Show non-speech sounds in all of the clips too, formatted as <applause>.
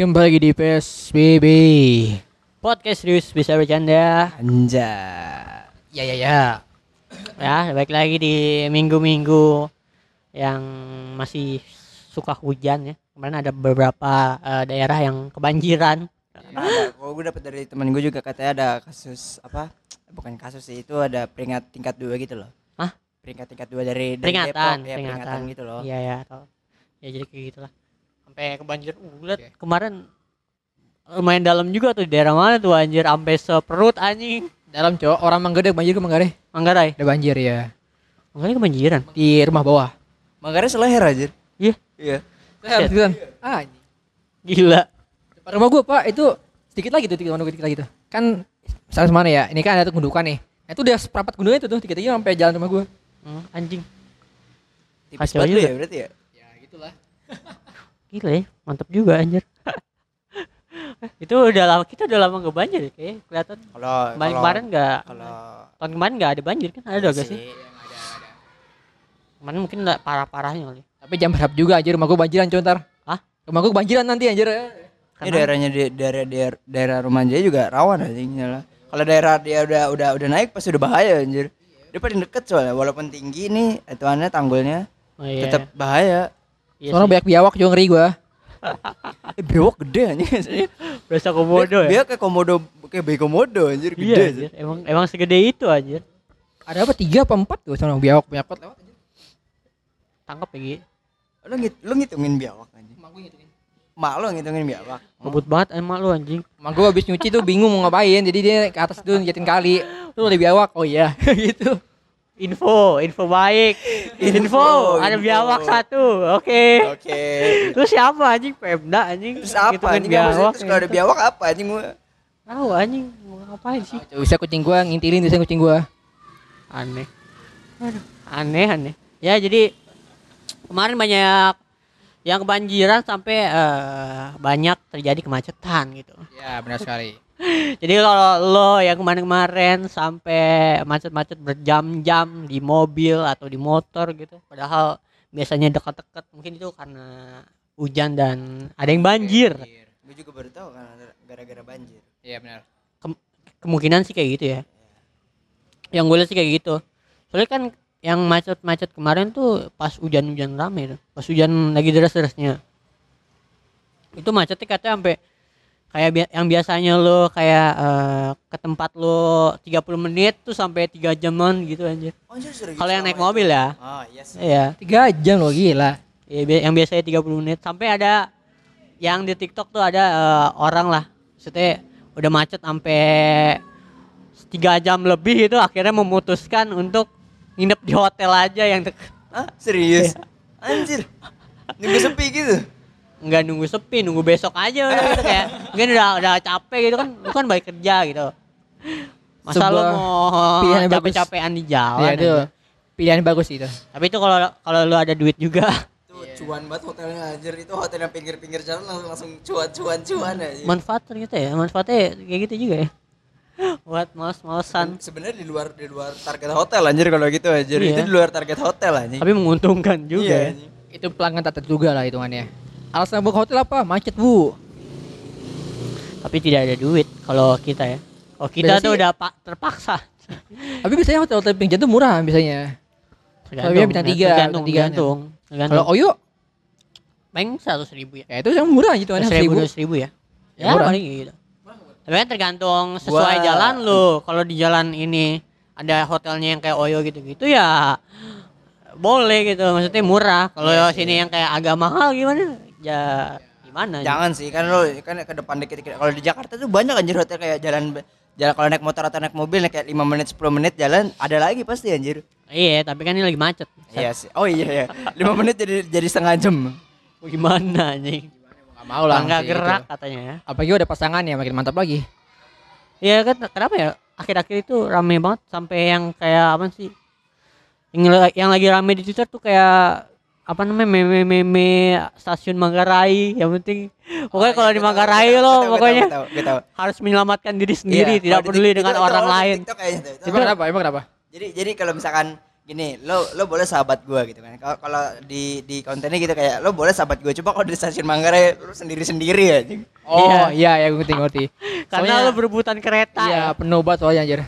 Kembali lagi di PSBB. Podcast serius bisa bercanda. Anjay. Ya ya ya. Ya, baik lagi di minggu-minggu yang masih suka hujan ya. Kemarin ada beberapa eh, daerah yang kebanjiran. Ada. Gue dapet dari temen gue juga katanya ada kasus apa? Bukan kasus sih, itu ada peringat tingkat dua gitu loh. Hah? Peringkat tingkat dua dari, dari Peringatan, Depok, ya, peringatan. peringatan gitu loh. Iya ya, tau. Ya jadi kayak gitulah. Sampai kebanjir. Uh, liat kemarin lumayan dalam juga tuh di daerah mana tuh anjir sampai seperut anjing. Dalam cowok orang Manggede banjir ke Manggarai. Manggarai. Ada banjir ya. Manggarai kebanjiran. Di rumah bawah. Makanya seleher aja. Iya, Iya. Bilang, ah, anjing. gila. depan rumah gua Pak itu sedikit lagi tuh, sedikit, sedikit lagi tuh. Kan misalnya semana ya, ini kan ada tuh gundukan nih. Nah, itu udah seperempat gundukan itu tuh, tiga-tiga sampai jalan rumah gua. Hmm, anjing. Tipis banget ya berarti ya. Ya gitulah. <laughs> Gila ya, mantap juga anjir. <laughs> itu udah lama kita udah lama gak banjir ya kayaknya kelihatan Kalau kemarin kemarin nggak kalau tahun kemarin nggak ada banjir kan ada gak sih sih. kemarin mungkin nggak parah parahnya kali Tapi jam berapa juga anjir, rumah gua banjiran coy ntar. Hah? Rumah gua kebanjiran nanti anjir. Ini Karena- daerahnya di daerah daerah, daerah rumah dia juga rawan anjingnya lah. Kalau daerah dia udah udah udah naik pasti udah bahaya anjir. Dia paling deket soalnya walaupun tinggi nih ituannya tanggulnya oh, iya. tetap bahaya. Iya Soalnya sih. banyak biawak juga ngeri gua. <laughs> Eh bewok gede anjing. berasa komodo ya Dia kayak komodo kayak bayi komodo anjir iya gede. anjir. emang emang segede itu anjir Ada apa tiga apa empat tuh sama biawak banyak banget lewat. anjir. tangkap lagi Lu ngit lu ngitungin biawak anjing. Emang gua ngitungin. Mak lu ngitungin biawak. kebut banget emang lu anjing Emang gua habis nyuci tuh bingung mau ngapain, jadi dia ke atas tuh nyetin kali. Tuh ada biawak. Oh iya, <laughs> gitu. Info info baik <laughs> info, Info, ada info. biawak satu oke Oke. lu siapa anjing pemda anjing Terus apa anjing biawak, biawak terus kalau ada gitu. biawak apa anjing gua? tahu anjing mau ngapain sih Tuh, bisa kucing gua ngintilin bisa kucing gua. aneh Aduh, aneh aneh ya jadi kemarin banyak yang kebanjiran sampai eh, banyak terjadi kemacetan gitu Ya, benar sekali. <laughs> jadi kalau lo yang kemarin-kemarin sampai macet-macet berjam-jam di mobil atau di motor gitu padahal biasanya dekat-dekat mungkin itu karena hujan dan ada yang banjir. Gua juga baru tahu kan gara-gara banjir. Iya, benar. Kem- kemungkinan sih kayak gitu ya. Yang gue lihat sih kayak gitu. Soalnya kan yang macet-macet kemarin tuh pas hujan-hujan rame tuh pas hujan lagi deras-derasnya. Itu macetnya katanya sampai kayak bi- yang biasanya lo kayak eh, ke tempat lo 30 menit tuh sampai tiga jaman gitu anjir Oh, kalau yang naik itu? mobil ya Oh, iya sih. iya Tiga jam loh gila. Iya, bi- yang biasanya 30 menit sampai ada yang di TikTok tuh ada eh, orang lah. Maksudnya udah macet sampai tiga jam lebih itu akhirnya memutuskan untuk nginep di hotel aja yang deket. Hah? Serius? Anjir. Nunggu sepi gitu. Nggak nunggu sepi, nunggu besok aja udah gitu kayak mungkin udah udah capek gitu kan, lu kan balik kerja gitu. Masa Sebuah mau pilihan yang bagus. capek-capean di jalan? Iya, itu aja. pilihan bagus itu. Tapi itu kalau kalau lu ada duit juga, Tuh cuan banget hotelnya anjir itu hotel yang pinggir-pinggir jalan langsung langsung cuan cuan cuan aja. manfaat ternyata ya, manfaatnya kayak gitu juga ya. <laughs> Buat males-malesan. Sebenarnya di luar di luar target hotel anjir kalau gitu anjir. Iya. Itu di luar target hotel anjir. tapi menguntungkan juga Iya, ya. Itu pelanggan tak terduga lah hitungannya. Alasan buka hotel apa? Macet, Bu. tapi tidak ada duit kalau kita ya. Kalau kita Biasanya tuh sih- udah pak terpaksa. Tapi biasanya hotel-hotel pinggir jalan tuh murah biasanya. Kalau bintang tiga, tergantung bintang tiga. tergantung Kalau tergantung Oyo, paling seratus ribu ya. Ya itu yang murah gitu kan seribu. dua ribu ya? Ya, ya murah. paling gitu. Tapi kan tergantung sesuai Gua- jalan lu. Kalau di jalan ini ada hotelnya yang kayak Oyo gitu-gitu ya boleh gitu. Maksudnya murah. Kalau Iya sini yang kayak agak mahal gimana ya gimana Jangan sih kan lo kan ke depan dikit dikit. Kalau di Jakarta tuh banyak anjir hotel kayak jalan jalan kalau naik motor atau naik mobil naik kayak 5 menit 10 menit jalan ada lagi pasti anjir. iya tapi kan ini lagi macet Iya sih. Oh iya ya. 5 menit jadi jadi setengah jam. <laughs> gimana anjing Gak mau lah. nggak gerak gitu. katanya ya Apalagi udah pasangan ya makin mantap lagi. Iya kan kenapa ya akhir-akhir itu rame banget sampai yang kayak apa sih yang, yang lagi rame di Twitter tuh kayak apa namanya meme-meme stasiun Manggarai yang penting pokoknya Oh, kalau iya, di Manggarai tahu, lo pokoknya tahu, gua tahu. harus menyelamatkan diri sendiri Iya, tidak peduli dengan itu- itu orang di lain TikTok. Itu Emang kenapa? Emang kenapa? Jadi jadi kalau misalkan gini lo lo boleh sahabat gua gitu kan kalau kalau di di kontennya gitu kayak lo boleh sahabat gua coba kalau di stasiun Manggarai lo sendiri sendiri ya Oh iya iya gue ngerti ngerti. <laughs> Karena Soalnya- lo berebutan kereta. Iya ya. penuh banget soalnya anjir.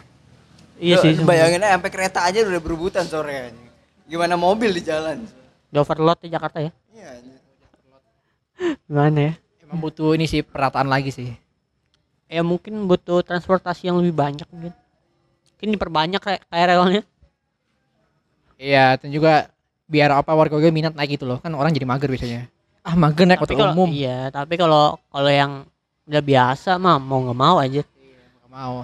Iya Lo sih. bayangin aja sampai kereta aja udah berebutan sore anjing. gimana mobil di jalan Di overload di Jakarta ya. iya. <laughs> Gimana ya? Emang butuh ini sih perataan lagi sih. Ya mungkin butuh transportasi yang lebih banyak mungkin. Mungkin diperbanyak kayak KRL-nya. Iya dan juga biar apa warga warga minat naik gitu loh kan orang jadi mager biasanya. Ah mager naik Tapi kota umum. iya, tapi kalau kalau yang udah biasa mah mau nggak mau aja. Nggak mau.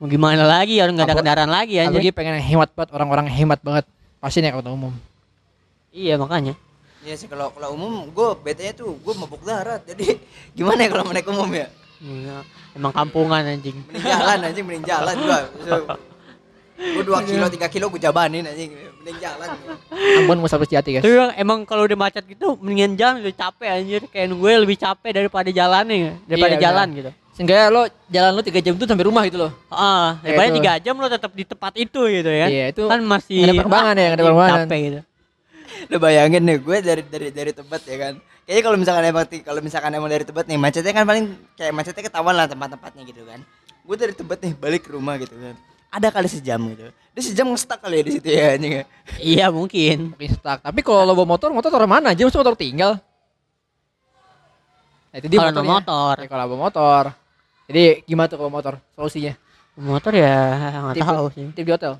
Mau gimana lagi orang nggak ada kendaraan lagi aja. Apalagi pengen hemat banget orang-orang hemat banget pasti naik kota umum. Iya makanya. Iya sih kalau kalau umum gue bete nya tuh gue mabuk darat jadi <laughs> gimana ya kalau naik umum ya Iya, emang kampungan anjing. mending jalan anjing mending jalan gua gue dua kilo tiga kilo gue jabanin anjing mending jalan Ambon mau sampai sejati guys. Tapi emang, emang kalau udah macet gitu mendingan jalan lebih capek anjir. Kayak gue lebih capek daripada jalannya daripada Iya, jalan gitu. Seenggaknya lo jalan lo 3 jam tuh sampai rumah gitu loh. Ah, Ya, daripada itu. tiga jam lo tetap di tempat itu gitu ya. Iya, itu kan masih ada perkembangan ya, nggak ada perkembangan. Capek gitu. Lo bayangin nih gue dari dari dari tebet ya kan kayaknya kalau misalkan emang kalau misalkan emang dari tebet nih macetnya kan paling kayak macetnya ketahuan lah tempat-tempatnya gitu kan gue dari tebet nih balik ke rumah gitu kan ada kali sejam gitu dia sejam ngestak kali ya di situ ya anjing ya Iya mungkin. Stuck. Tapi kalau lo bawa motor, motor taruh mana aja? Motor tinggal? Nah, itu dia Kalau motor, Ya, kalau bawa motor. Jadi gimana tuh kalau motor? Solusinya? motor ya nggak tahu sih. Tip di hotel.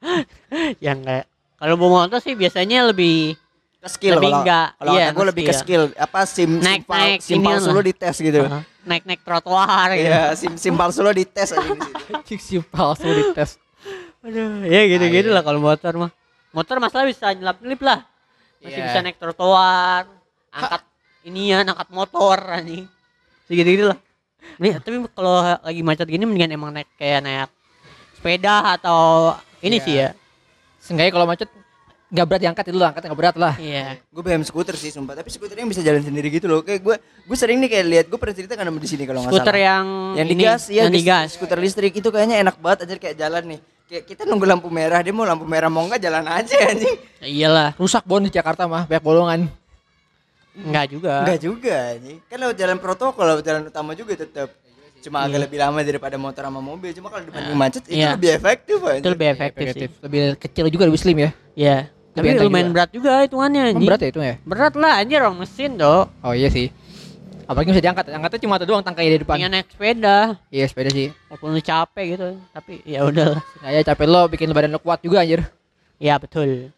<laughs> Yang kayak kalau bawa motor sih biasanya lebih ke skill Lebih kalau enggak, kalau iya, ke lebih ke skill. apa sim Naik- sim, pal, naik sim inian palsu lah. lo dites gitu uh, naik-naik trotoar gitu. Iya, sim sim palsu lo dites aja di situ. <laughs> Ciksi palsu di tes. Aduh, ya gitu-gitu Ah, iya. lah kalau motor mah. Motor masalah bisa nyelap-nyelip lah. Masih Iya. bisa naik trotoar, angkat inian, angkat motor anjing. Segitu-gitu lah. Nih, <laughs> tapi kalau lagi macet gini mendingan emang naik kayak naik sepeda atau ini Iya. sih ya. Seenggaknya kalau macet nggak berat diangkat itu lah, angkatnya nggak berat lah. Iya. Gue BM skuter sih sumpah, tapi skuternya bisa jalan sendiri gitu loh. Kayak gue gue sering nih kayak lihat gue pernah cerita kan di sini kalau nggak salah. Skuter yang yang ini, digas iya yang digas. skuter listrik itu kayaknya enak banget aja kayak jalan nih kayak kita nunggu lampu merah dia mau lampu merah mau enggak jalan aja anjing Ya iyalah, Rusak bon di Jakarta mah, banyak bolongan. enggak juga. enggak juga anjing kan lewat jalan protokol lewat jalan utama juga tetap cuma agak lebih lama daripada motor sama mobil cuma kalau dibanding macet itu Iya. lebih efektif Itu anjing lebih efektif sih. Lebih kecil juga lebih slim ya. Iya. Tapi lumayan juga. berat juga hitungannya anjing. berat ya itu ya? Berat lah anjir orang mesin dong. Oh iya sih. Apalagi bisa diangkat, angkatnya cuma ada doang tangkainya di depan. Pengen naik sepeda, Iya sepeda sih. walaupun lu capek gitu. Tapi ya udah. Kayak capek lo bikin badan lo kuat juga anjir. Ya betul.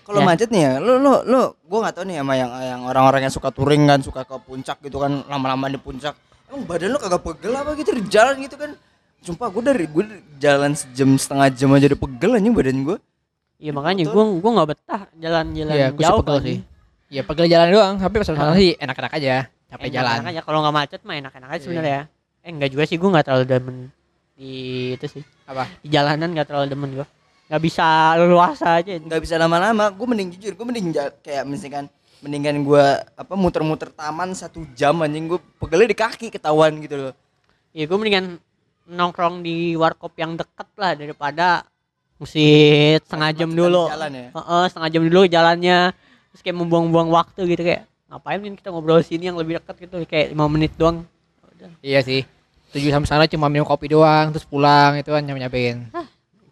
kalau Ya. macet nih ya lu lu lu gue nggak tahu nih sama yang yang orang-orang yang suka touring kan suka ke puncak gitu kan lama-lama di puncak emang badan lu kagak pegel apa gitu di jalan gitu kan sumpah gue dari gue jalan sejam setengah jam aja udah pegel anjing badan gue Iya makanya gua gua nggak betah jalan-jalan Iya, gue sih jauh pegel kan. sih. Iya pegel jalan doang, tapi pas sana sih enak-enak aja. Capek jalan. Enak aja kalau nggak macet mah enak-enak aja Iya. sebenarnya. Eh enggak juga sih gua nggak terlalu demen di itu sih. Apa? Di jalanan nggak terlalu demen gua. Nggak bisa leluasa aja. nggak bisa lama-lama gue mending jujur gue mending kayak misalkan mendingan gue apa muter-muter taman satu jam anjing gue pegelnya di kaki ketahuan gitu loh Iya gua mendingan nongkrong di warkop yang deket lah daripada mesti setengah jam dulu. jalan ya Heeh, setengah jam dulu jalannya. Terus kayak membuang-buang waktu gitu kayak ngapain mungkin kita ngobrol sini yang lebih dekat gitu kayak lima menit doang. Udah. Iya sih. Tujuh sampai sana cuma minum kopi doang, terus pulang itu kan nyampe nyampein.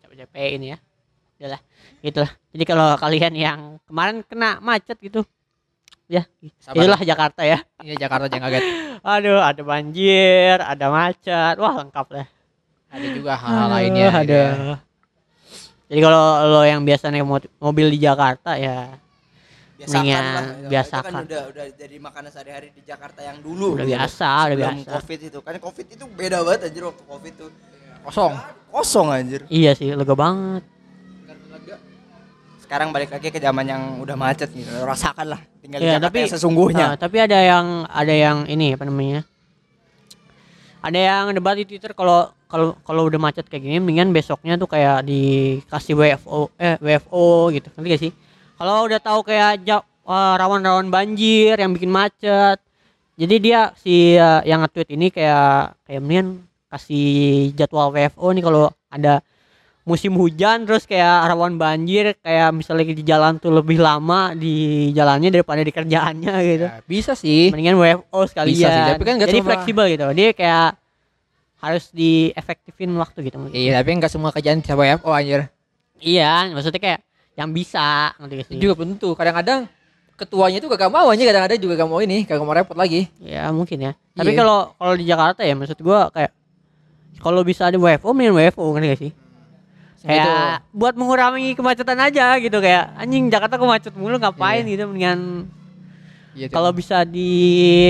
capek-capek ini ya udahlah gitulah jadi kalau kalian yang kemarin kena macet gitu ya Sabar. itulah Jakarta ya Ini Jakarta jangan kaget. <laughs> aduh ada banjir ada macet wah lengkap lah Ada juga hal-hal lainnya. Aduh, gitu ya. jadi kalau lo yang biasa naik mo- mobil di Jakarta ya biasakan lah itu biasakan. kan udah udah jadi makanan sehari-hari di Jakarta yang dulu udah gitu. biasa udah biasa covid itu kan covid itu beda banget anjir waktu covid tuh Kosong. kosong anjir iya sih lega banget sekarang balik lagi ke zaman yang udah macet gitu rasakan lah tinggal Jakarta tapi sesungguhnya Ah, tapi ada yang ada yang ini apa namanya? Ada yang debat di Twitter kalau kalau kalau udah macet kayak gini mendingan besoknya tuh kayak dikasih WFO eh WFO gitu. Ngerti gak sih? Kalau udah tahu kayak eh, rawan-rawan banjir yang bikin macet. Jadi dia si eh, yang nge-tweet ini kayak kayak mendingan kasih jadwal WFO nih kalau ada musim hujan terus kayak rawan banjir kayak misalnya di jalan tuh lebih lama di jalannya daripada di kerjaannya gitu Ya, bisa sih. mendingan WFO sekalian Bisa sih, tapi kan nggak jadi semua- fleksibel gitu dia kayak harus diefektifin waktu gitu Iya, tapi nggak semua kerjaan bisa WFO anjir. iya maksudnya kayak yang bisa ngerti gak sih Juga tentu. Kadang-kadang ketuanya itu gak mau anjir, kadang-kadang juga gak mau ini, gak mau repot lagi. ya mungkin ya tapi Iya. kalau kalau di Jakarta ya maksud gua kayak kalau bisa ada WFO mending WFO ngerti gak sih kayak buat mengurangi kemacetan aja gitu kayak anjing Jakarta kok macet mulu ngapain Iya. gitu mendingan Iya, tuh. kalau bisa di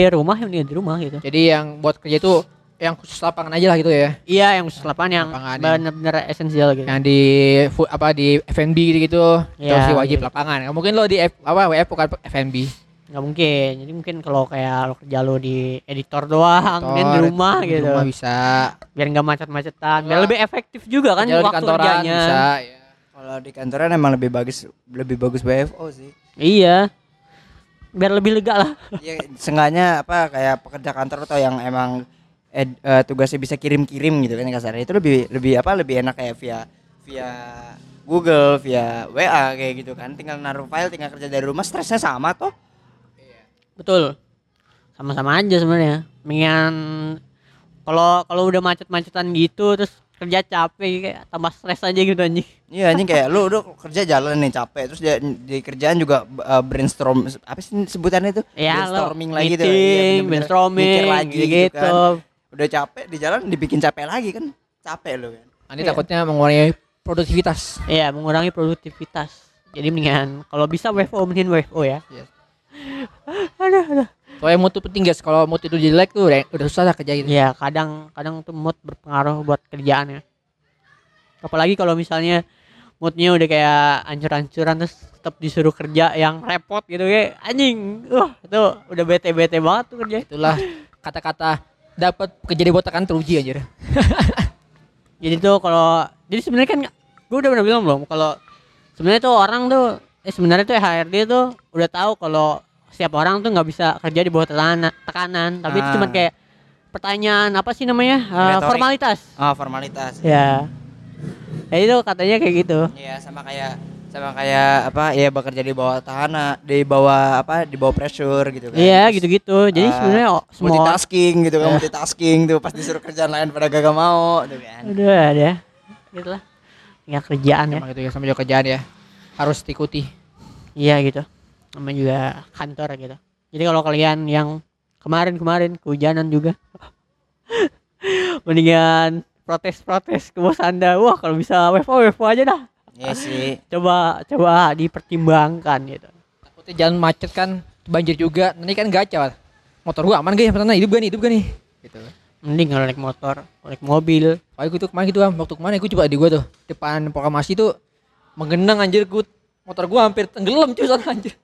rumah ya mendingan di rumah gitu jadi yang buat kerja itu yang khusus lapangan aja lah gitu ya. iya yang khusus lapangan yang benar-benar esensial gitu Yang di apa di gitu, Iya, terus sih wajib iya. lapangan. Mungkin lo di F, apa WF bukan F&B. Nggak mungkin jadi mungkin kalau kayak lo kerja lo di editor doang kemudian di rumah di gitu rumah bisa. biar nggak macet-macetan biar Wah. lebih efektif juga kan Kerja di waktu kantoran kerjanya bisa. Ya. Kalau di kantoran emang lebih bagus lebih bagus WFO sih. iya biar lebih lega lah ya seenggaknya apa kayak pekerja kantor atau yang emang ed- eh, tugasnya bisa kirim-kirim gitu kan kasarnya itu lebih lebih apa lebih enak kayak via via Google via WA kayak gitu kan tinggal naruh file tinggal kerja dari rumah stresnya sama toh betul sama-sama aja sebenarnya mendingan kalau kalau udah macet-macetan gitu terus kerja capek kayak tambah stres aja gitu anjing iya anjing kayak lu udah kerja jalan nih capek terus di, di kerjaan juga eh, brainstorm apa sih sebutannya itu ya lo brainstorming lagi tuh Iya, meeting, bener-bener. brainstorming Mikir lagi gitu, gitu kan. udah capek di jalan dibikin capek lagi kan capek lu kan Nanti Iya. takutnya mengurangi produktivitas. Iya, mengurangi produktivitas. Jadi mendingan kalau bisa WFO mending WFO ya. Yes. Aduh, aduh. Soalnya mood tuh penting guys. Kalau mood itu jelek tuh udah, udah susah lah kerja gitu. Iya, kadang kadang tuh mood berpengaruh buat kerjaan ya. Apalagi kalau misalnya moodnya udah kayak ancur-ancuran terus tetap disuruh kerja yang repot gitu kayak anjing. Wah, itu udah bete-bete banget tuh kerja. Itulah kata-kata dapat kerja di botakan teruji anjir. <laughs> Jadi tuh kalau jadi sebenarnya kan gue udah pernah bilang belum kalau sebenarnya tuh orang tuh eh sebenarnya tuh HRD tuh udah tahu kalau setiap orang tuh nggak bisa kerja di bawah tekanan, tekanan. Tapi itu Ah. cuma kayak pertanyaan apa sih namanya? Retorik. formalitas. Oh formalitas. Ya. Ya itu katanya kayak gitu. Iya sama kayak sama kayak apa ya bekerja di bawah tahanan di bawah apa di bawah pressure gitu kan. Iya Terus, gitu-gitu. Jadi ah, sebenarnya oh, semua multitasking gitu kan Eh. multitasking tuh pas disuruh kerjaan lain pada gak mau tuh kan. Udah ada. Gitu lah. Ya kerjaan ya. Gitu ya sama juga kerjaan ya. Harus diikuti. Iya gitu. Namanya juga kantor gitu. Jadi kalau kalian yang kemarin-kemarin kehujanan juga <laughs> mendingan protes-protes ke bos Anda. Wah, kalau bisa WFO WFO aja dah. Iya sih Coba coba dipertimbangkan gitu. Takutnya jalan macet kan, banjir juga. Nanti kan gacor. Motor gua aman gak ya? Pertanyaan hidup gak nih? Hidup gak nih? Gitu. Mending kalau naik motor, naik mobil. Kayak gitu kemarin gitu Am. waktu kemarin gue coba di gua tuh depan proklamasi tuh menggenang anjir gue motor gua hampir tenggelam cuy sana anjir.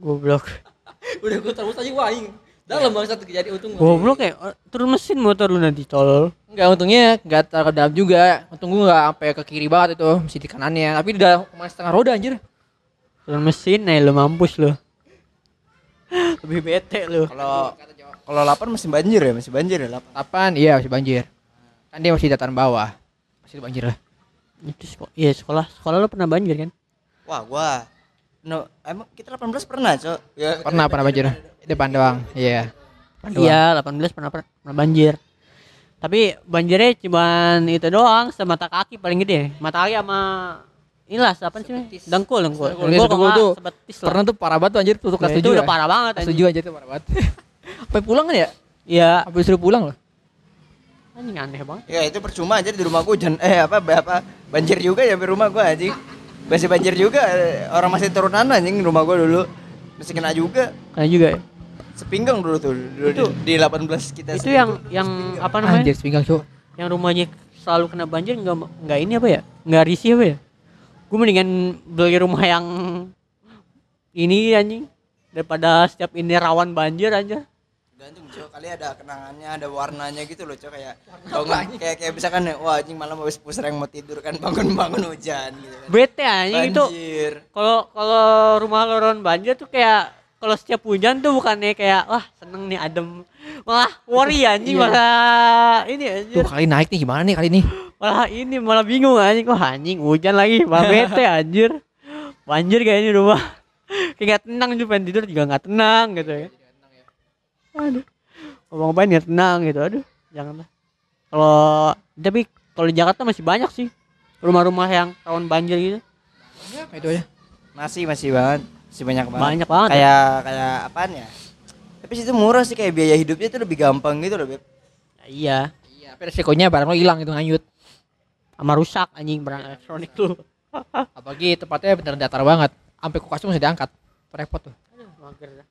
Goblok. <laughs> Udah gue terus aja wah aing. Dalam bangsat terjadi untung. Goblok ya, eh, turun mesin motor lu nanti tol. Enggak untungnya enggak terlalu dalam juga. Untung gua enggak sampai ke kiri banget itu, masih di kanannya. Tapi udah cuma setengah roda anjir. Turun mesin, nah lu mampus lu. <laughs> Lebih bete lu. kalau kalau 8 masih banjir ya masih banjir ya 8 Tapan iya masih banjir. Kan dia masih dataran bawah. Masih banjir lah. Itu sekolah, iya sekolah, sekolah lu pernah banjir kan? wah gua no emang kita 18 pernah cok ya Pernah pernah banjir. Depan doang. Iya. Iya, 18 pernah pernah banjir. Tapi banjirnya cuman itu doang, semata kaki paling gede. Mata kaki sama inilah apa sih? Dengkul, dengkul. Dengkul, dengkul tuh sebetis lah. Pernah tuh parah banget tuh anjir tuh kelas Ya, itu 7 udah ya. parah banget Kelas. 7 anjir tuh parah banget. <laughs> Sampai pulang kan ya? Iya, Sampai disuruh pulang loh. Anjing aneh banget. ya itu percuma aja di rumah gua hujan eh apa apa banjir juga ya di rumah gua anjing masih banjir juga eh, orang masih turunan anjing rumah gua dulu masih kena juga Karena juga ya. sepinggang dulu tuh dulu Itu- di, di 18 kita Itu yang yang apa namanya? Anjir sepinggang cuk. Yang rumahnya selalu kena banjir enggak enggak ini apa ya? Enggak risih apa ya? Gue mendingan beli rumah yang ini anjing daripada setiap ini rawan banjir aja. Gantung cok. Kali ada kenangannya ada warnanya gitu loh cok. Kayak bangun kayak kayak misalkan wah anjing malam habis pusreng mau tidur kan bangun bangun hujan gitu. Kan Bete anjing itu kalau kalau rumah lo rawan banjir tuh kayak kalau setiap hujan tuh bukannya kayak wah seneng nih adem. Malah worry anjing Iya. malah ini anjir Tuh kali naik nih gimana nih kali ini? malah ini malah bingung anjing. Wah anjing hujan lagi malah bete <laughs> anjir. Banjir kayaknya rumah. Kayak gak tenang juga pengen tidur juga nggak tenang gitu ya aduh ngomong apa nggak tenang gitu aduh janganlah kalau tapi kalau di Jakarta masih banyak sih rumah-rumah yang rawan banjir gitu Itu aja. Masih masih banget. Masih banyak banget. banyak banget ya. Kayak kayak apaan ya? Tapi situ murah sih kayak biaya hidupnya tuh lebih gampang gitu loh, Beb. iya Iya, tapi resikonya barang lo hilang itu nganyut. sama rusak anjing barang elektronik tuh Apalagi tempatnya beneran datar banget. Sampai kulkas tuh masih diangkat. Repot tuh. aduh mager dah.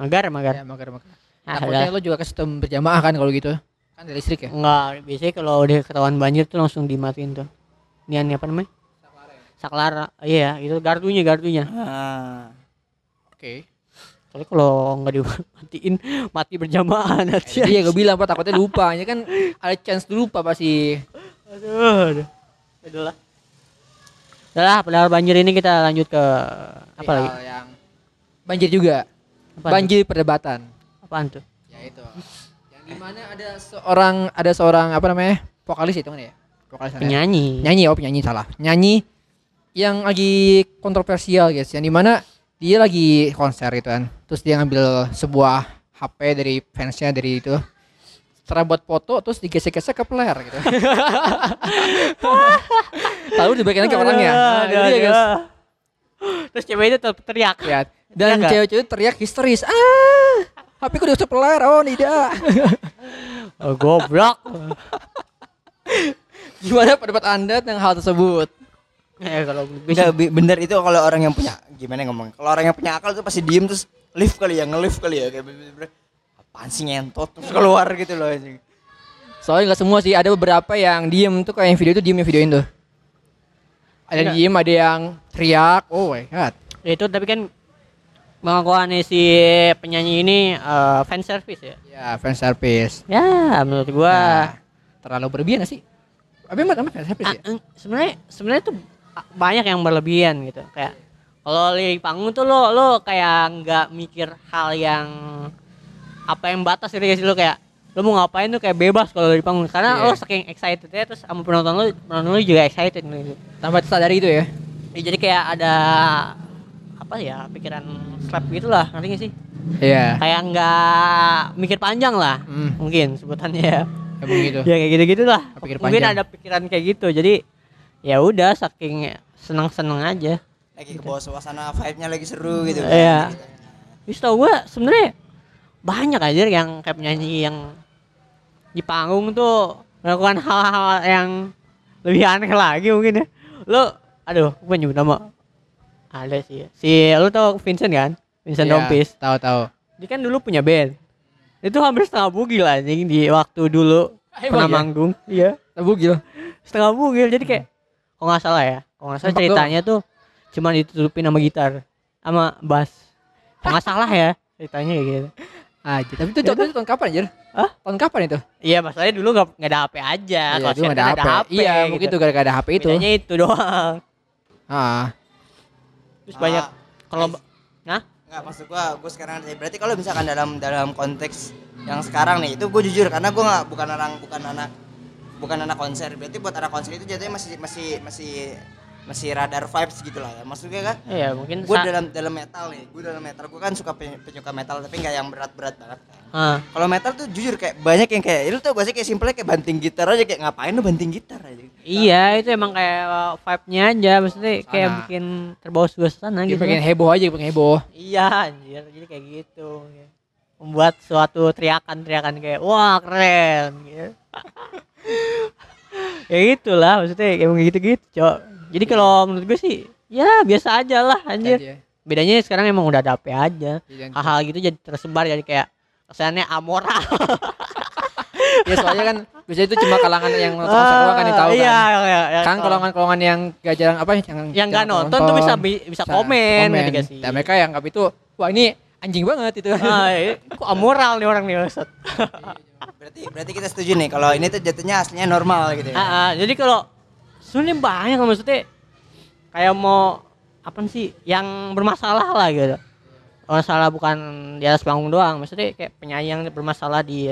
Magar magar Ya, mager mager. Ah, Takutnya lo juga ke sistem berjamaah kan kalau gitu. Kan dari listrik ya. Enggak, biasanya kalau udah ketahuan banjir tuh langsung dimatiin tuh. Nian apa namanya? Saklara. Iya, itu gardunya gardunya. Ah. Oke. Soalnya kalau nggak dimatiin <laughs> mati berjamaah nanti. Jadi ya gue bilang pak takutnya lupa. Ini kan ada chance lupa pasti. Aduh, aduh. Udah lah. Udah lah, padahal banjir ini kita lanjut ke apa lagi? Yang banjir juga. Apaan banjir perdebatan. tuh? Apaan tuh? Ya itu. yang di mana ada seorang ada seorang apa namanya vokalis itu kan ya. Vokalis ya? Penyanyi. nyanyi oh penyanyi salah nyanyi yang lagi kontroversial guys yang di mana dia lagi konser gitu kan terus dia ngambil sebuah HP dari fansnya dari itu setelah buat foto terus digesek-gesek ke player gitu <laughs> lalu dibalikin lagi ke orangnya nah, itu dia guys Terus cewek itu teriak. ya dan nggak? cewek-cewek teriak histeris ah HP ku diusap player oh tidak <laughs> Oh, goblok. gimana pendapat anda tentang hal tersebut ya kalau gue sih Enggak, bi- bener itu kalau orang yang punya gimana ngomong? Kalau orang yang punya akal tuh pasti diem terus lift kali ya, nge-lift kali ya kayak apaan sih ngentot terus keluar gitu loh anjing. Soalnya nggak semua sih, ada beberapa yang diem tuh kayak yang video itu diem yang videoin tuh. Ada yang Enggak. diem, ada yang teriak. Oh my god. Ya itu tapi kan pengakuannya si penyanyi ini eh, fan service ya. Ya fan service. Ya menurut gua Nah, terlalu berlebihan sih? Apa emang fan service ah, ya? eng- sebenarnya sebenarnya tuh ah, banyak yang berlebihan gitu kayak kalau di panggung tuh lo lo kayak nggak mikir hal yang apa yang batas gitu sih lo kayak lo mau ngapain tuh kayak bebas kalau di panggung karena Iya. lo saking excited ya terus sama penonton lo penonton lo juga excited gitu Tanpa sadari itu ya. Ya, jadi kayak ada apa ya pikiran slap gitu lah ngerti gak sih Iya. kayak nggak mikir panjang lah Hmm, mungkin sebutannya ya emang gitu. <laughs> ya kayak gitu gitu lah Pikir mungkin panjang. ada pikiran kayak gitu jadi ya udah saking seneng seneng aja Lagi ke bawah suasana vibe-nya lagi seru gitu kan. Iya. Gitu. Terus tau gua sebenarnya banyak aja yang kayak penyanyi yang di panggung tuh melakukan hal-hal yang lebih aneh lagi mungkin ya lo aduh gue nyebut nama ada sih ya. si lu tau Vincent kan Vincent Iya, Rompis Tahu-tahu. dia kan dulu punya band itu hampir setengah bugil anjing di waktu dulu Emang pernah ya? manggung iya Bugil. setengah bugil jadi kayak kalau nggak salah ya kalau nggak salah Sempak ceritanya tuh cuma ditutupin sama gitar sama bass kalau nggak salah ya ceritanya kayak gitu Aja. Tapi itu tahun, itu tahun kapan anjir? Hah? Tahun kapan itu? iya masalahnya dulu nggak nggak ada HP aja Iya, dulu nggak ada kan HP. Iya, mungkin gitu. itu gara-gara ada HP itu. bedanya itu doang Ah. Terus banyak Ah, kalau nah Enggak maksud gua, gua sekarang berarti kalau misalkan dalam dalam konteks yang sekarang nih, itu gua jujur karena gua nggak bukan orang bukan anak bukan anak konser. Berarti buat anak konser itu jatuhnya masih masih masih masih radar vibes gitu lah ya. Maksudnya kan iya mungkin gua sa- dalam dalam metal nih, gua dalam metal gua kan suka pen- penyuka metal tapi nggak yang berat-berat banget kan. Ah, Kalau metal tuh jujur kayak banyak yang kayak lu tau gak sih kayak simple kayak banting gitar aja kayak ngapain lu banting gitar aja. iya itu emang kayak uh, vibe-nya aja maksudnya kayak Sana. bikin terbawa suasana gitu pengen heboh aja, pengen heboh. Iya anjir, jadi kayak gitu. Membuat suatu teriakan-teriakan kayak wah keren gitu. <laughs> ya itulah maksudnya kayak gitu-gitu, Cok. Jadi kalau menurut gue sih ya biasa aja lah anjir. Aja. Bedanya sekarang emang udah ada HP aja. Iya, Hal-hal gitu jadi tersebar jadi kayak kesannya amoral. <laughs> Ya soalnya kan biasanya itu cuma kalangan yang nonton doang kan yang tahu iya, kan. iya, iya, Kan kalau- golongan-golongan yang gak jarang apa yang yang nggak jarang nonton tuh bisa bi- bisa komen, gitu gak sih. Dan mereka yang nggak itu, wah ini anjing banget itu. Ah, iya. kok amoral nih orang nih maksud. Berarti berarti kita setuju nih kalau ini tuh jatuhnya aslinya normal gitu ya. Ah, ah, jadi kalau sebenarnya banyak maksudnya kayak mau apa sih yang bermasalah lah gitu. masalah bukan di atas panggung doang maksudnya kayak penyanyi yang bermasalah di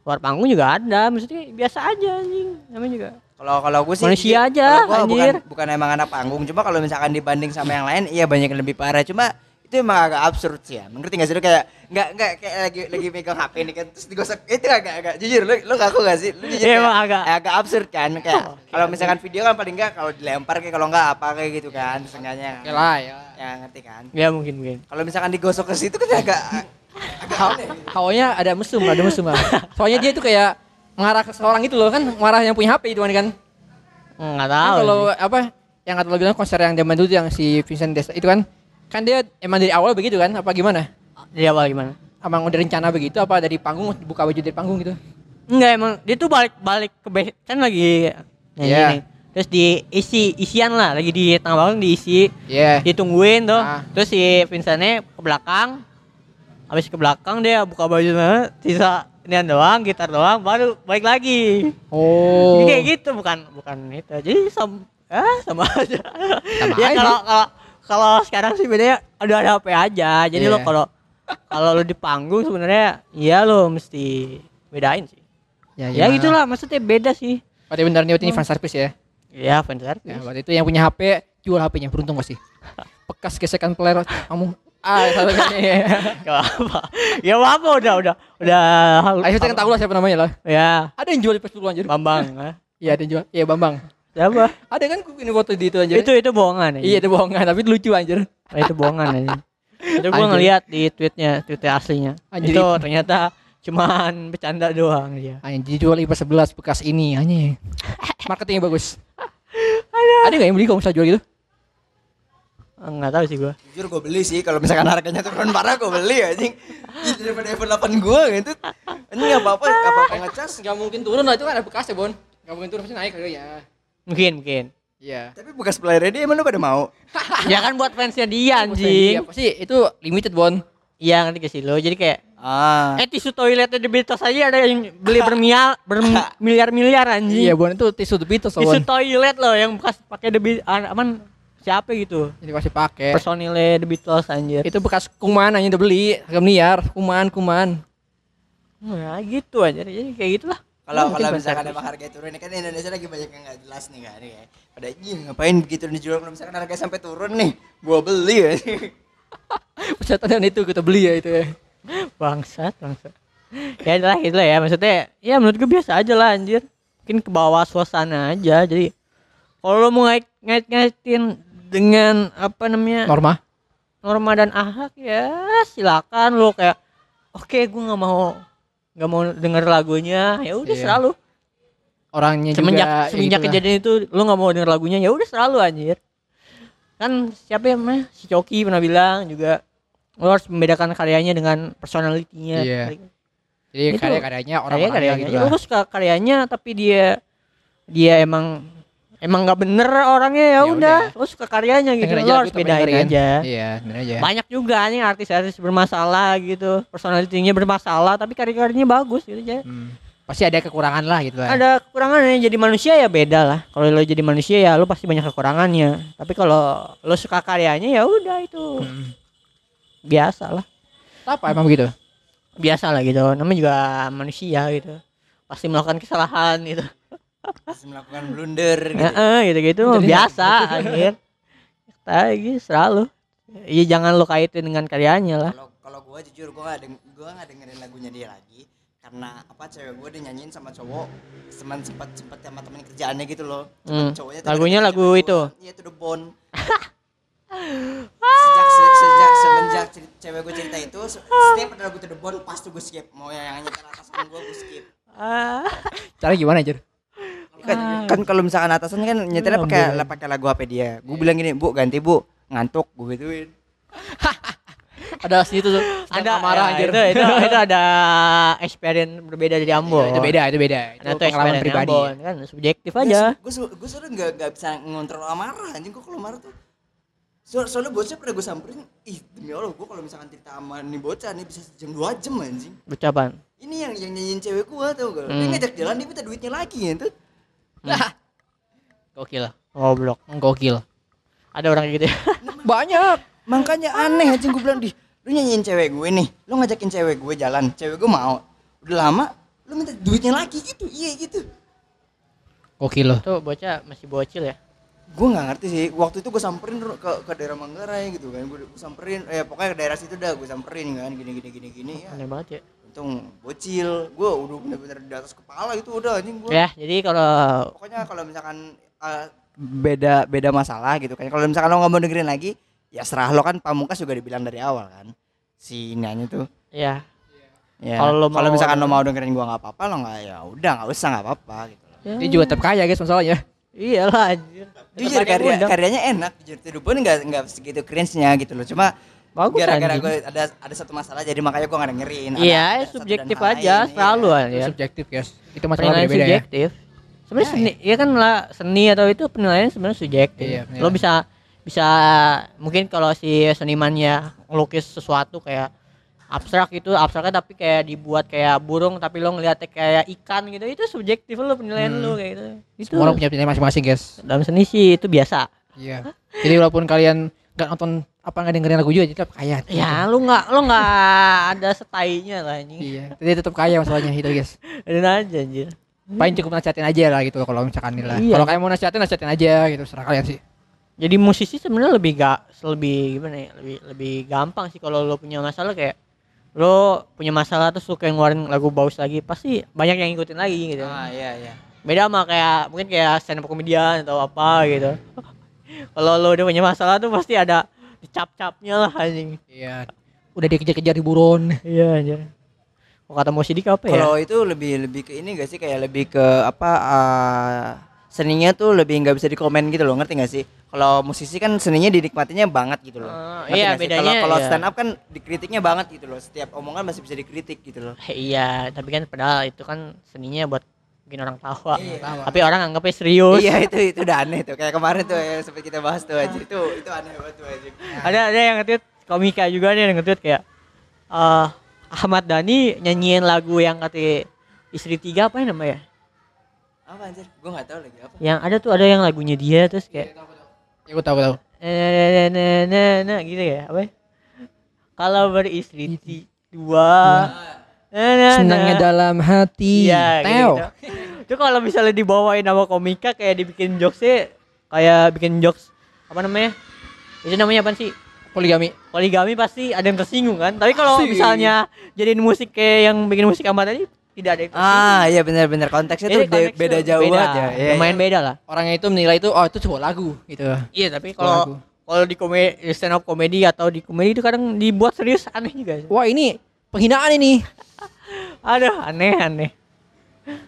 luar panggung juga ada maksudnya biasa aja anjing namanya juga Kalau kalau gue sih Manusia aja, gua bukan anjir. bukan emang anak panggung, cuma kalau misalkan dibanding sama yang lain iya banyak yang lebih parah. Cuma itu emang agak absurd sih ya. Mengerti gak sih lu kayak nggak nggak kayak lagi lagi megang HP nih kan terus digosok itu agak agak jujur lu lu ngaku gak sih? Lu jujur Iya, kayak- emang agak. agak absurd kan kayak Oh, kalau misalkan video kan paling enggak kalau dilempar kayak kalau enggak apa kayak gitu kan seenggaknya. Oke lah ya. Ya ngerti kan. ya mungkin mungkin Kalau misalkan digosok ke situ kan agak agak. Hawanya ada mesum, ada mesum lah. Soalnya dia itu kayak mengarah ke seorang itu loh kan, mengarah yang punya HP itu kan. nggak Kan tahu kalau apa yang kata lo bilang konser yang zaman dulu tuh yang si Vincent Desta itu kan kan dia emang dari awal begitu kan apa gimana? di awal gimana Emang udah rencana begitu apa dari panggung buka baju dari panggung gitu? Enggak emang dia tuh balik balik ke base kan lagi nyanyi Iya. nih. Terus diisi isian lah lagi di tengah bangun diisi Iya. ditungguin tuh. Ah. Terus si Vincentnya ke belakang. Habis ke belakang dia buka baju sisa ini doang, gitar doang, baru balik lagi. Oh. Jadi kayak gitu bukan bukan itu. Jadi sama ah <laughs> sama aja. Sama ya kalau kalau sekarang sih bedanya ada ada HP aja. Jadi Iya. lo kalau kalau lo di panggung sebenarnya ya lo mesti bedain sih. Ya, Ya, gitulah maksudnya beda sih. Benar nih ini fan service ya. Ya fan service. Ya, berarti itu yang punya HP jual HP-nya beruntung gak sih? <laughs> Bekas gesekan player kamu ah satu kali. <laughs> Gak apa. Ya apa udah udah udah. Ayo kita kan tahu lah siapa namanya lah. Ya Ada yang jual di Facebook anjir. Bambang. ah. Iya ada yang jual. Iya Bambang. Siapa? Ada kan ini foto di itu anjir. Itu itu bohongan ya. Iya itu bohongan tapi lucu anjir. Ah, itu bohongan aja. <laughs> Itu gua Anjir. ngeliat di tweetnya, tweetnya aslinya. Anjir, itu ternyata cuman bercanda doang dia. Anjir dijual IPA 11 bekas ini anjir. Marketingnya bagus. Ada nggak yang beli kalau misalnya jual gitu? Enggak tahu sih gua. Jujur gue beli sih kalau misalkan harganya turun parah gue beli anjing. Daripada iPhone 8 gue gitu. Ini nggak apa-apa, nggak apa-apa ngecas. Nggak mungkin turun lah itu kan ada bekasnya Bon. Nggak mungkin turun pasti naik harganya. Mungkin mungkin. Iya. Tapi bekas playernya dia emang lu pada mau? <laughs> ya kan buat fansnya dia Iya anjing. pasti itu limited Bon. Iya ngerti gak sih lo? Jadi kayak Ah. eh tisu toiletnya The Beatles aja ada yang beli bermial bermiliar-miliar anjing. Iya Bon itu tisu The Beatles loh, tisu Bon. toilet loh yang bekas pakai The Beatles aman siapa gitu Jadi pasti pakai. personilnya The Beatles anjir Itu bekas kuman aja udah beli harga miliar kuman kuman. nah gitu aja jadi kayak gitulah Kalau kalau misalkan emang harganya turun ini kan Indonesia lagi banyak yang nggak jelas nih kan ya. Pada anjing ngapain begitu dijual kalau misalkan harganya sampai turun nih, gua beli ya. <laughs> Persyaratan itu kita beli ya itu ya. bangsat bangsat ya gitu lah ya maksudnya ya menurut gue biasa aja lah anjir mungkin ke bawah suasana aja jadi kalau lo mau ngait ngait ngaitin dengan apa namanya Norma. norma dan akhlak ya silakan lo kayak oke gue nggak mau nggak mau denger lagunya ya udah Iya. selalu Orangnya semenjak juga ya semenjak gitulah. kejadian itu lo nggak mau denger lagunya ya udah selalu anjir kan siapa yang namanya si Coki pernah bilang juga lo harus membedakan karyanya dengan personalitinya Iya. Jadi Itu. karya-karyanya orang karya orangnya karyanya gitu Ya, lah. lo suka karyanya tapi dia dia emang emang nggak bener orangnya ya Ya udah. lo suka karyanya gitu. Lo aja harus bedain aja. Iya, bener aja. banyak juga nih artis-artis bermasalah gitu. Personalitinya bermasalah tapi karya-karyanya bagus gitu aja Hmm. Pasti ada kekurangan lah gitu lah. ada kekurangannya jadi manusia ya beda lah. Kalau lo jadi manusia ya lo pasti banyak kekurangannya. Tapi kalau lo suka karyanya ya udah itu. Hmm. biasa lah. Apa emang begitu? biasa lah gitu. Namanya juga manusia gitu. Pasti melakukan kesalahan gitu Terus melakukan blunder gitu. Heeh, gitu-gitu mah biasa anjir lagi selalu Iya jangan lo kaitin dengan karyanya lah Kalau kalau gua jujur gua nggak deng gua nggak dengerin lagunya dia lagi karena apa cewek gua dia nyanyiin sama cowok teman sempat sempat sama temen kerjaannya gitu loh. Cuman Hmm. cowoknya tuh Lagunya lagu cewek itu? Iya itu The Bond. sejak se- sejak semenjak cewek gue cerita itu se- setiap ada lagu The Bond pasti gue skip mau yang nyanyi atasan gue gue skip ah Cara gimana, Jur? Kan, kan kalau misalkan atasan kan nyetelnya pakai pakai lagu HP dia? Gue bilang gini bu ganti bu. Ngantuk gue gituin. <laughs> Ada situ tuh. ada marah ya, anjir. itu, itu <laughs> itu ada experience berbeda dari Ambo Itu beda, itu beda. Itu ada tuh pengalaman pribadi. Ambon kan? Subjektif aja. gue gue soalnya nggak nggak bisa ngontrol amarah anjing. Gue kalau marah tuh so, soalnya bocah pernah gue samperin ih demi allah gue kalau misalkan cerita sama nih bocah nih bisa jam dua jam anjing. Ucapan ini yang yang nyanyiin cewek gue tau gak dia Hmm. ngajak jalan dia minta duitnya lagi gitu Gokil. goblok. Gokil. ada orang kayak gitu ya? <laughs> Banyak. makanya aneh anjing gue bilang di lu nyanyiin cewek gue nih. Lu ngajakin cewek gue jalan. Cewek gue mau. Udah lama lu minta duitnya lagi. Gitu iya gitu. Gokil. Loh. Tuh bocah masih bocil ya. gue nggak ngerti sih. Waktu itu gue samperin ke ke daerah Manggarai gitu kan. Gue samperin eh pokoknya ke daerah situ dah gue samperin kan. Gini gini gini gini ya. Aneh banget ya. Untung bocil. Gue udah bener-bener di atas kepala itu udah anjing gue Ya, jadi kalau pokoknya kalau misalkan eh, beda beda masalah gitu kan. Kalau misalkan lo nggak mau dengerin lagi ya serah lo kan pamungkas juga dibilang dari awal kan si nyanyi tuh. Ya. Ya Kalau kalau misalkan lo mau dengerin gua nggak apa-apa lo nggak ya udah nggak usah nggak apa-apa gitu ya, Dia juga tetap kaya guys masalahnya. iyalah anjir. jujur karya karyanya enak jujur itu pun nggak nggak segitu cringe-nya gitu loh. Cuma Bagus, gara-gara gue ada ada satu masalah jadi makanya gua nggak dengerin Iya, ada subjektif aja lain, selalu iya. ya. Subjektif guys. Itu masalah beda-beda ya. subjektif. Sebenarnya seni, ya kan lah seni atau itu penilaian sebenarnya subjektif. Iya, Lo penilaian. bisa bisa mungkin kalau si senimannya ngelukis sesuatu kayak abstrak itu abstraknya tapi kayak dibuat kayak burung tapi lo ngeliatnya kayak ikan gitu itu subjektif lo penilaian Hmm. lo kayak gitu itu Semua orang punya penilaian masing-masing guys. dalam seni sih itu biasa Iya. Jadi walaupun kalian nggak nonton apa nggak dengerin lagu juga tetap kaya. ya lo nggak lo nggak ada setainya lah ini Iya. Jadi tetap kaya masalahnya itu guys. ada aja anjir Paling cukup nasihatin aja lah gitu kalau misalkan ini lah. Iya. Kalau kalian mau nasihatin nasihatin aja gitu serah kalian sih. jadi musisi sebenarnya lebih gak lebih gimana ya lebih lebih gampang sih kalau lo punya masalah kayak lo punya masalah terus lo kayak ngeluarin lagu bagus lagi pasti banyak yang ngikutin lagi gitu ah iya iya beda sama kayak mungkin kayak stand up komedian atau apa gitu <laughs> kalau lo udah punya masalah tuh pasti ada dicap-capnya lah anjing Iya. Udah dikejar-kejar di buron. iya anjir kok kata mau sidik apa ya Kalau itu lebih lebih ke ini gak sih kayak lebih ke apa uh, seninya tuh lebih nggak bisa dikomen gitu loh ngerti gak sih? Kalau musisi kan seninya dinikmatinya banget gitu loh. Oh, Ngerti iya, bedanya Kalau kalau iya. stand up kan dikritiknya banget gitu loh. Setiap omongan masih bisa dikritik gitu loh. iya tapi kan padahal itu kan seninya buat bikin orang tawa Iya. tapi orang anggapnya serius Iya itu itu udah aneh tuh kayak kemarin tuh yang sempat kita bahas tuh aja itu itu aneh banget tuh aja. ada ada yang nge-tweet komika juga nih yang nge-tweet kayak eh Ahmad Dhani nyanyiin lagu yang kata istri tiga apa ya namanya Apa anjir? Gue nggak tahu lagi apa. yang ada tuh ada yang lagunya dia terus kayak Ya gue tahu tahu. eh, nah, nah, nah, gitu ya apa ya? kalau beristri dua nah, nah, Senangnya dalam hati. Iya, Teo. gitu, Itu kalau misalnya dibawain sama komika kayak dibikin jokesnya kayak bikin jokes apa namanya? Itu namanya apa sih? Poligami. Poligami pasti ada yang tersinggung kan. Tapi kalau misalnya jadiin musik kayak yang bikin musik amat tadi tidak ada yang tersinggung. Ah iya benar-benar konteksnya Jadi tuh konteksnya beda jauh beda, banget ya. Iya, Lumayan iya. beda lah. Orangnya itu menilai itu oh itu sebuah lagu gitu. Iya, tapi kalau kalau di komedi stand up komedi atau di komedi itu kadang dibuat serius aneh juga. Wah ini penghinaan ini. Aduh, aneh aneh.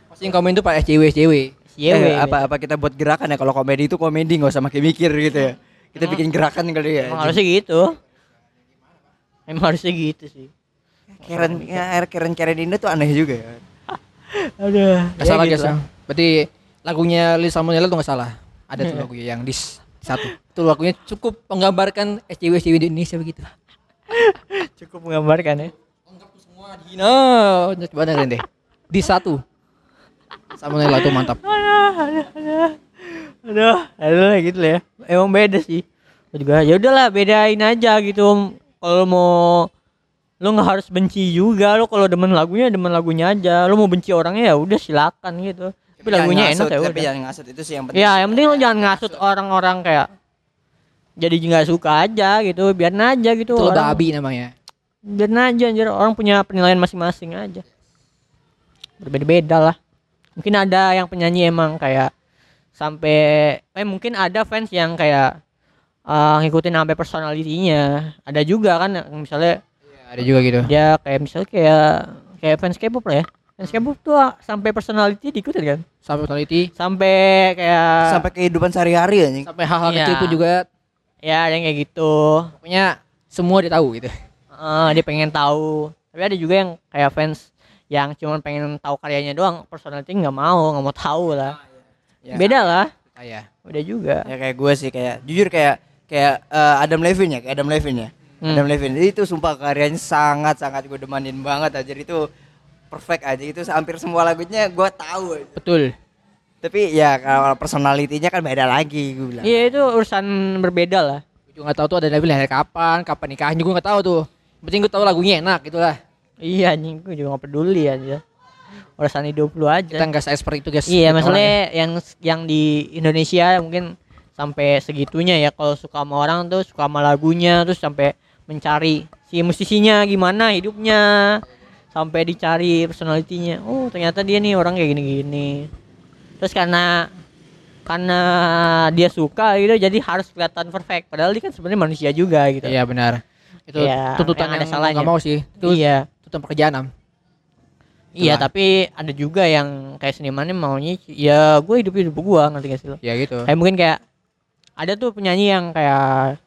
Pasti yang komen itu pak SJW SJW. Iya, Eh, apa apa kita buat gerakan ya kalau komedi itu komedi nggak usah makin mikir gitu ya. Kita bikin gerakan kali ya. Emang harusnya gitu. Emang harusnya gitu sih. Keren ya, Keren Keren Indo tuh aneh juga ya. <laughs> Aduh. Gak salah gitu guys lah. ya. Berarti lagunya Liz Salmonella tuh gak salah. Ada tuh lagunya yang di s- satu. Itu lagunya cukup menggambarkan SJW SJW di Indonesia begitu. <laughs> Cukup menggambarkan ya. Dihina. Coba dengerin deh. Di satu. Salmonella tuh mantap. Aduh, aduh, aduh, aduh, aduh gitu lah ya. Emang beda sih. Juga ya udahlah bedain aja gitu. Kalau mau lu nggak harus benci juga lu kalau demen lagunya demen lagunya aja lu mau benci orangnya ya udah silakan gitu tapi lagunya Jangan enak ngasut, ya Tapi udah jangan ngasut itu sih yang penting. ya yang penting lu jangan ngasut orang-orang kayak jadi nggak suka aja gitu biar aja gitu Itu abi namanya. Biar aja anjir. Orang punya penilaian masing-masing aja. Berbeda-beda lah. Mungkin ada yang penyanyi emang kayak sampai eh mungkin ada fans yang kayak eh, ngikutin sampai personalitinya. Ada juga kan misalnya Iya, ada juga gitu. dia kayak misalnya kayak kayak fans K-pop lah ya. Fans K-pop tuh ah, sampai personality diikutin kan? Sampai personality, sampai kayak sampai kehidupan sehari-hari anjing. sampai hal-hal Iya. kecil pun juga. Ya ada yang kayak gitu. Pokoknya semua dia tahu gitu. Eh, dia pengen tahu tapi ada juga yang kayak fans yang cuma pengen tahu karyanya doang personality nggak mau nggak mau tahu lah Ya. beda lah Kayak udah juga Ya kayak gue sih kayak jujur kayak kayak eh, Adam Levine ya, kayak Adam Levine ya. Hmm. Adam Levine itu sumpah karyanya sangat sangat gue demanin banget aja itu perfect aja itu hampir semua lagunya gue tahu aja. betul. Tapi ya kalau personalitinya kan beda lagi gue bilang. iya itu urusan berbeda lah Gue juga nggak tahu tuh ada hari kapan, kapan nikahnya gue nggak tahu tuh. Penting gue tahu lagunya enak gitulah Iya anjing gue juga gak peduli aja. Urusan hidup lu aja. kita nggak seperti itu guys Iya, masalahnya yang yang di Indonesia mungkin sampai segitunya ya kalau suka sama orang tuh suka sama lagunya terus sampai mencari si musisinya gimana hidupnya sampai dicari personalitinya. Oh, ternyata dia nih orang kayak gini-gini. Terus karena karena dia suka gitu jadi harus kelihatan perfect padahal dia kan sebenarnya manusia juga gitu. Iya benar. Itu Iya, tuntutan yang ada yang salahnya. nggak mau sih. Itu Iya. tuntutan pekerjaan am. Iya, tapi ada juga yang kayak senimannya maunya ya gue hidup hidup gua ngerti gak sih lo? Ya gitu. kayak mungkin kayak ada tuh penyanyi yang kayak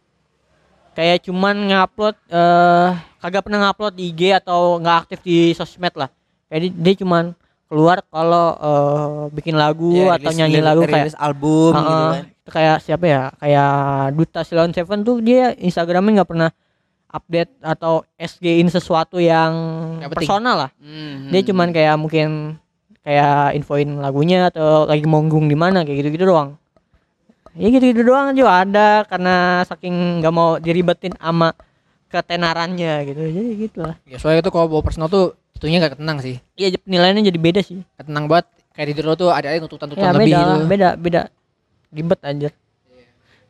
kayak cuman ngupload eh kagak pernah ngupload di IG atau nggak aktif di sosmed lah kayak dia, dia cuman keluar kalau eh, bikin lagu Ya, atau rilis- nyanyi lagu kayak rilis album gitu Heeh, kan. itu kayak siapa ya kayak Duta Silon Seven tuh dia Instagramnya nggak pernah update atau SG-in sesuatu yang personal lah. Hmm, dia hmm. cuman kayak mungkin kayak infoin lagunya atau lagi manggung di mana kayak gitu-gitu doang. Ya gitu-gitu doang juga ada karena saking nggak mau diribetin sama ketenarannya gitu. Jadi gitu lah Ya soalnya itu kalau bawa personal tuh itunya nggak tenang sih. iya penilaiannya jadi beda sih. Nggak tenang banget. Kayak di dulu tuh ada yang tuntutan-tuntutan ya lebih beda gitu. beda beda. Ribet anjir.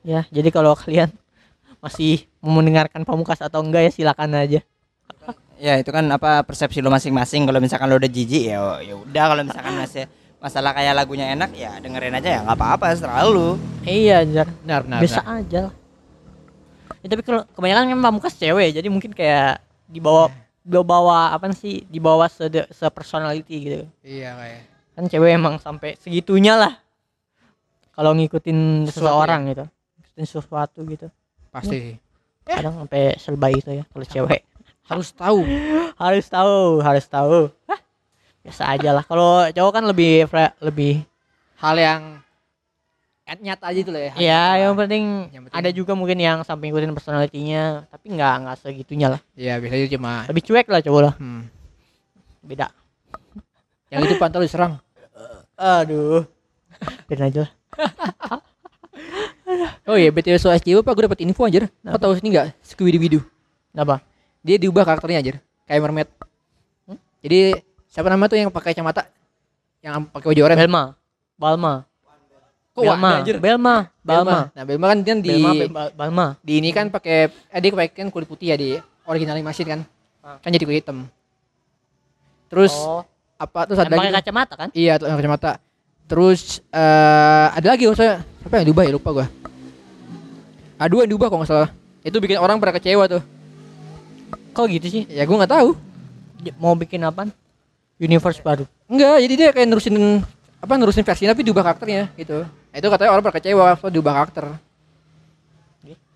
Ya jadi kalau kalian <laughs> masih mendengarkan pamukas atau enggak ya silakan aja. Ya itu kan apa persepsi lo masing-masing. Kalau misalkan lo udah jijik ya ya udah. Kalau misalkan masih masalah kayak lagunya enak ya dengerin aja ya nggak apa-apa serah lu. Iya anjir Benar benar. biasa benar. aja lah. Ya, tapi kalau kebanyakan kan pamukas cewek jadi mungkin kayak dibawa dibawa apa sih dibawa se se personality gitu. Iya kayak. kan cewek emang sampai segitunya lah. Kalau ngikutin Sesuatu seseorang gitu. Ngikutin sesuatu gitu. Pasti. Kadang sampai selebay itu ya kalau cewek. Harus tahu. <laughs> harus tahu harus tahu. Hah, biasa aja lah. Kalau cowok kan lebih lebih Hal yang nyata aja itu lah ya. ya yang penting, Yang penting- ada juga mungkin yang sampai ngikutin personalitinya tapi nggak nggak segitunya lah. Iya biasanya cuma lebih cuek lah cowok lah. Hmm, beda. Yang itu pantau diserang. <laughs> aduh. Biarin aja lah <laughs> Oh iya BTW soal SJW pak gue dapet info anjir. Kau tahu sini nggak? Squiddy Bidu. apa Dia diubah karakternya anjir. Kayak mermaid. Hmm? Jadi siapa nama tuh yang pakai kacamata? Yang pakai baju oranye? Belma Balma Kok Belma? Belma Balma Nah Belma kan dia di Belma Be- Balma di ini kan pakai eh, dia pakai kan kulit putih ya di original animation kan. Ah. Kan jadi kulit hitam. Terus oh apa terus yang ada pakai kacamata kan Iya tuh yang kacamata. Terus eh ada lagi saya siapa yang diubah ya lupa gua. Aduh yang diubah kok nggak salah. Itu bikin orang pada kecewa tuh. kok gitu sih Ya gua nggak tahu. Mau bikin apa universe baru Enggak, jadi dia kayak nerusin apa nerusin versi tapi diubah karakternya gitu. Nah, itu katanya orang pada kecewa kalau diubah karakter.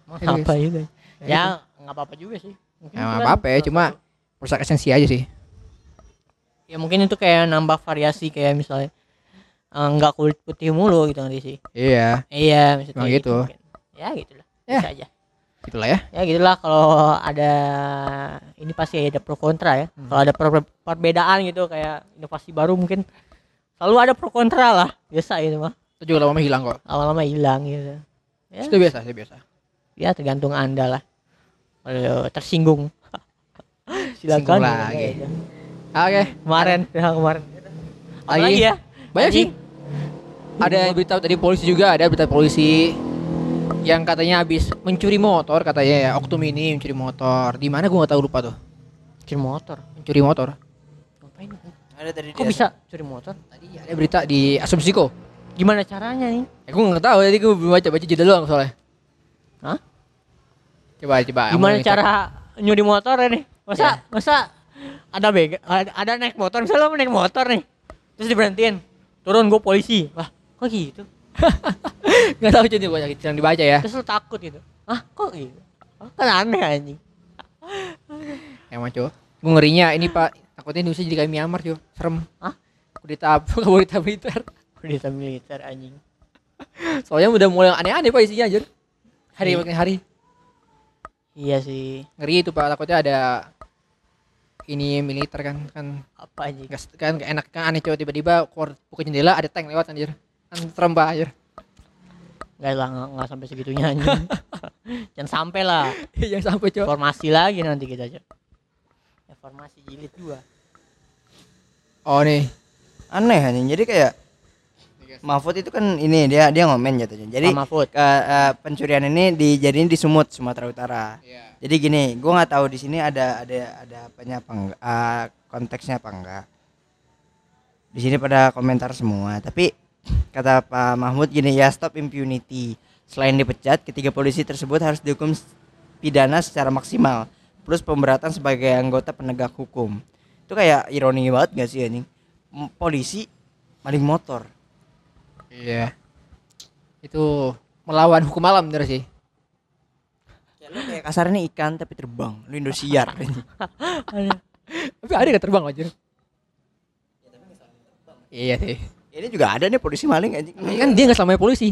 Emang Iya, apa Ya, ya nggak apa-apa juga sih mungkin Ya kan apa-apa ya, cuma rusak esensi aja sih. ya mungkin itu kayak nambah variasi kayak misalnya eh, nggak kulit putih mulu gitu nanti sih Iya, iya maksudnya Emang gitu. mungkin. ya gitulah Ya. bisa aja gitulah ya. ya gitulah kalau ada ini pasti ada pro kontra ya Hmm. kalau ada per- perbedaan gitu kayak inovasi baru mungkin selalu ada pro kontra lah biasa gitu mah Itu juga lama hilang kok. lama-lama hilang gitu ya Itu biasa, itu biasa. ya tergantung anda lah kalau tersinggung silakan Singgung lagi. Oke, kemarin ya kemarin Lagi? lagi ya banyak Anjing. sih. Ada berita dari polisi juga, ada berita polisi yang katanya habis mencuri motor katanya ya, Oktum ini mencuri motor. Di mana gua nggak tahu lupa tuh. curi motor Mencuri motor. ngapain ada tadi kok dia- bisa curi motor Tadi ada berita di Asumsiko. gimana caranya nih Ya gue nggak tahu, jadi gue belum baca baca judul doang soalnya. Hah? Coba coba. gimana cara nyuri motor nih masa Ya. masa ada bega ada, ada naik motor misalnya lo naik motor nih terus diberhentiin turun gue polisi wah kok gitu <laughs> Nggak tahu jadi banyak yang dibaca ya. terus lo takut gitu ah kok gitu Ah, kan aneh anjing <laughs> Emang cuy. Gue ngerinya ini pak, takutnya Indonesia jadi kayak Myanmar cuy. Serem. Hah? Kudeta <laughs> kudeta militer. Kudeta militer anjing Soalnya udah mulai aneh-aneh pak isinya anjir. Hari Iya. makin hari. iya sih Ngeri itu pak, takutnya ada ini militer kan kan. Apa anjing? Gas kan gak enak kan aneh coba tiba-tiba keluar buka jendela ada tank lewat anjir. Kan serem pak anjir. Gak lah nggak nggak sampai segitunya anjing. <laughs> Jangan sampai lah. Jangan sampai coba informasi lagi nanti kita aja Reformasi jilid 2. Oh nih. Aneh anjing. Jadi kayak Mahfud itu kan ini dia dia ngomen jatuhnya. Jadi Mahfud. ke eh, pencurian ini dijadiin di Sumut Sumatera Utara. Jadi gini, gua nggak tahu di sini ada ada ada apanya apa enggak, eh, konteksnya apa enggak. Di sini pada komentar semua, tapi kata Pak Mahmud gini ya stop impunity. Selain dipecat, ketiga polisi tersebut harus dihukum pidana secara maksimal, plus pemberatan sebagai anggota penegak hukum. Itu kayak ironi banget gak sih anjing? M- Polisi maling motor. Iya. Itu melawan hukum alam bener sih. Kayak lu kayak kasarnya ikan tapi terbang, lu Indosiar. <laughs> Tapi ada yang terbang aja. Iya sih. Ini juga ada nih polisi maling anjing. Kan dia nggak selamanya polisi.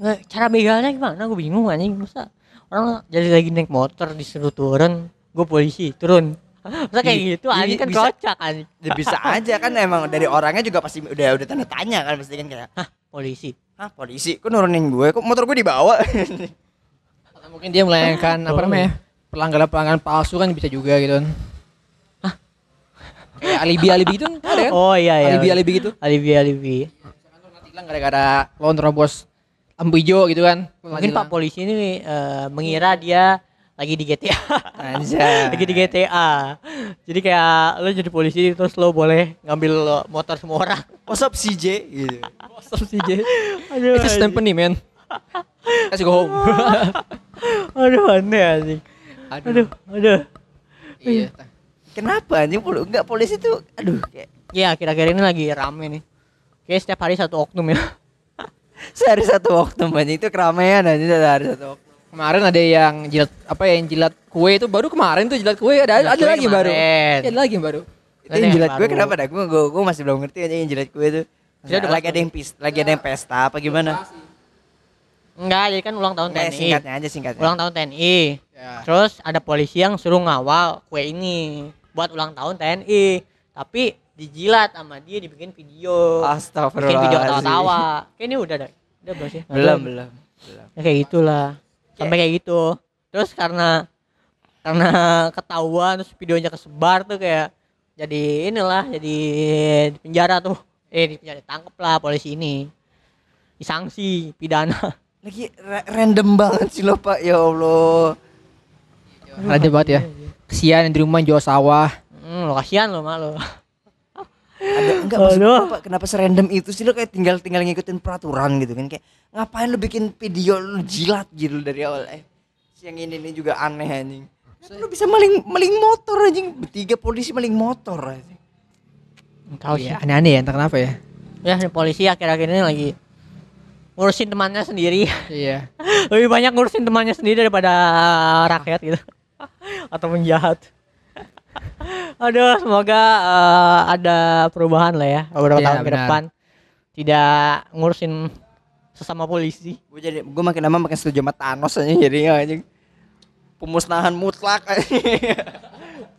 Nggak, cara begalnya gimana? Gue bingung anjing. Masa orang jadi lagi naik motor disuruh turun, gue polisi turun. Masa kayak gitu anjing kan bisa- kocak anjing. Ya bisa aja kan emang dari orangnya juga pasti udah udah tanda tanya kan pasti kan kayak Hah, polisi. Hah polisi kok nurunin gue kok motor gue dibawa Atau mungkin dia melayangkan apa namanya? Pelanggaran-pelanggaran palsu kan bisa juga gitu kan. Kayak alibi-alibi itu kan ada kan? Oh iya iya. Alibi-alibi gitu. Alibi alibi. Hilang gara-gara lo nerobos lampu hijau gitu kan. Mungkin Pak polisi ini eh, mengira dia lagi di GTA. Anjay lagi di GTA. Jadi kayak lo jadi polisi terus lo boleh ngambil motor semua orang. What's up CJ gitu Stop sih J. <laughs> Aduh. It's a company man. Let's go home. <laughs> Aduh aneh anjing. Aduh, aduh. Iya. Kenapa anjing pol enggak polisi tuh aduh kayak Ya akhir-akhir ini lagi rame nih. Kayak setiap hari satu oknum ya. <laughs> sehari satu waktu anjing itu keramaian anjing sehari satu waktu Kemarin ada yang jilat apa ya yang jilat kue itu baru kemarin tuh jilat kue ada Jilat ada kue lagi baru. Ada lagi yang baru. itu yang jilat baru. kenapa dah gue gue, masih belum ngerti aja yang jilat gue itu Dia udah lagi ada yang pis lagi ada yang pesta apa gimana Enggak, jadi kan ulang tahun Enggak, TNI. singkatnya aja singkatnya Ulang tahun TNI. Ya. Terus ada polisi yang suruh ngawal kue ini buat ulang tahun TNI. Tapi dijilat sama dia dibikin video. Bikin video. Kayak ini udah dah. Udah belum sih? belum belum belum Ya, kayak gitulah. Sampai kayak gitu. Terus karena karena ketahuan terus videonya kesebar tuh kayak jadi inilah jadi di penjara tuh. Eh di penjara tangkep lah polisi ini. Disanksi pidana. lagi ra- random banget sih lo pak ya allah Ada banget ya. Kesian yang di rumah jual sawah. Hmm, lo kasihan lo malu. Ada enggak maksud Pak, kenapa serandom itu sih lo kayak tinggal tinggal ngikutin peraturan gitu kan kayak ngapain lo bikin video lo jilat gitu dari awal eh si yang ini nih juga aneh anjing Kenapa lo bisa maling maling motor anjing bertiga polisi maling motor anjing Tahu sih. Iya, aneh-aneh ya, entah kenapa ya. Ya, si polisi akhir-akhir ini lagi ngurusin temannya sendiri. Iya. <laughs> Lebih banyak ngurusin temannya sendiri daripada rakyat gitu. Atau penjahat. Aduh, semoga eh, ada perubahan lah ya beberapa Iya, tahun ke depan. Tidak ngurusin sesama polisi. gue jadi gue makin lama makin setuju sama Thanos aja jadinya anjing pemusnahan mutlak.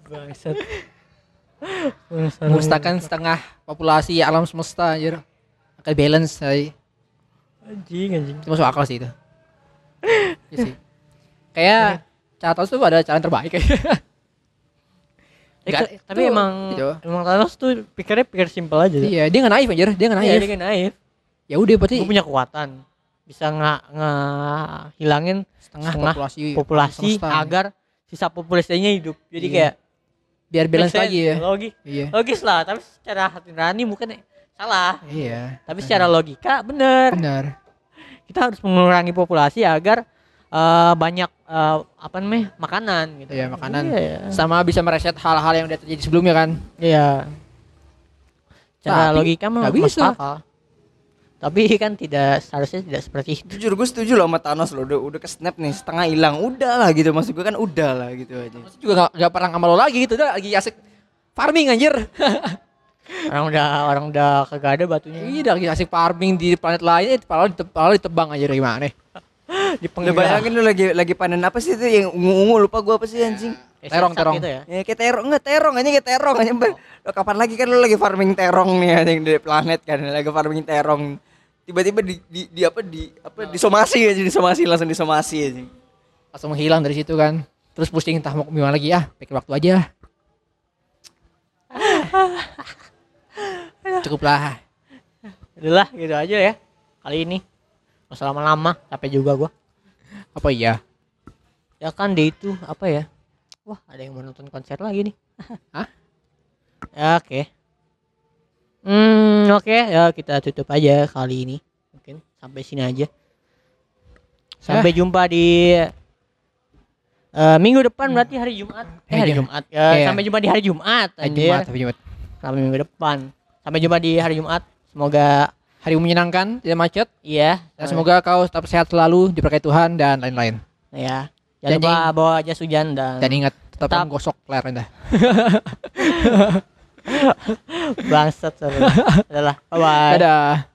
Bangsat. <laughs> Memusnahkan setengah populasi alam semesta anjir. Akan balance ay. anjing anjing. Itu masuk akal sih itu. Iya sih. Kayak cara Thanos tuh ada cara terbaik kayaknya. <laughs> Nggak, ke- tapi itu- emang gitu. emang Thanos tuh pikirnya pikir simpel aja. Iya, dia nggak naif anjir, dia nggak Iya, naif. dia kan naif. Ya udah berarti Gue punya kekuatan. Bisa nggak ngehilangin setengah, setengah populasi populasi semesta. agar sisa populasinya hidup. Jadi Iya. kayak biar balance lagi ya. Logis. Iya. Logis lah, tapi secara hati nurani mungkin salah. Iya. Tapi secara logika bener. benar. Kita harus mengurangi populasi agar eh, banyak eh, apa namanya makanan gitu. Iya, makanan. Iya. Sama bisa mereset hal-hal yang udah terjadi sebelumnya kan. Iya. Secara Tapi logika mah bisa. akal. Tapi kan tidak seharusnya tidak seperti itu. jujur gue setuju loh sama Thanos lo udah udah ke snap nih setengah hilang udah lah gitu maksud gue kan udah lah gitu aja Terus juga gak, gak pernah sama lo lagi gitu udah lagi asik farming anjir. <laughs> Orang udah orang udah kagak ada batunya. Iya, udah lagi asik farming di planet lain, eh, padahal ditebang, aja gimana? <laughs> Di Lu bayangin lu lagi lagi panen apa sih itu yang ungu-ungu lupa gua apa sih anjing Terong, terong. Gitu ya. Ya kayak terong enggak terong aja kayak terong aja. Ber- Lo kapan lagi kan lu lagi farming terong nih anjing di planet kan lagi farming terong. Tiba-tiba di, di, di apa di apa disomasi aja disomasi langsung disomasi aja. Langsung menghilang dari situ kan. terus pusing entah mau gimana lagi ya pikir waktu aja <laughs> cukup lah Udahlah gitu aja ya. Kali ini. Usah lama-lama, capek juga gua. apa iya Ya kan dia itu apa ya? Wah, ada yang mau nonton konser lagi nih. <laughs> Hah? ya oke. Hmm, oke ya kita tutup aja kali ini. Mungkin sampai sini aja. Sampai jumpa di eh, minggu depan berarti hari Jumat. Eh, hari. Jumat. Ya, Iya. Sampai jumpa di hari Jumat. Hari. Jumat, hari Jumat. Sampai minggu depan. Sampai jumpa di hari Jumat. Semoga hari menyenangkan tidak macet iya. dan semoga kau tetap sehat selalu diberkati Tuhan dan lain-lain ya. Dan Jangan lupa bawa jas hujan dan, dan ingat tetap, Tetap. gosok layar anda <laughs> bangsat. <laughs> Adalah. Bye bye. dadah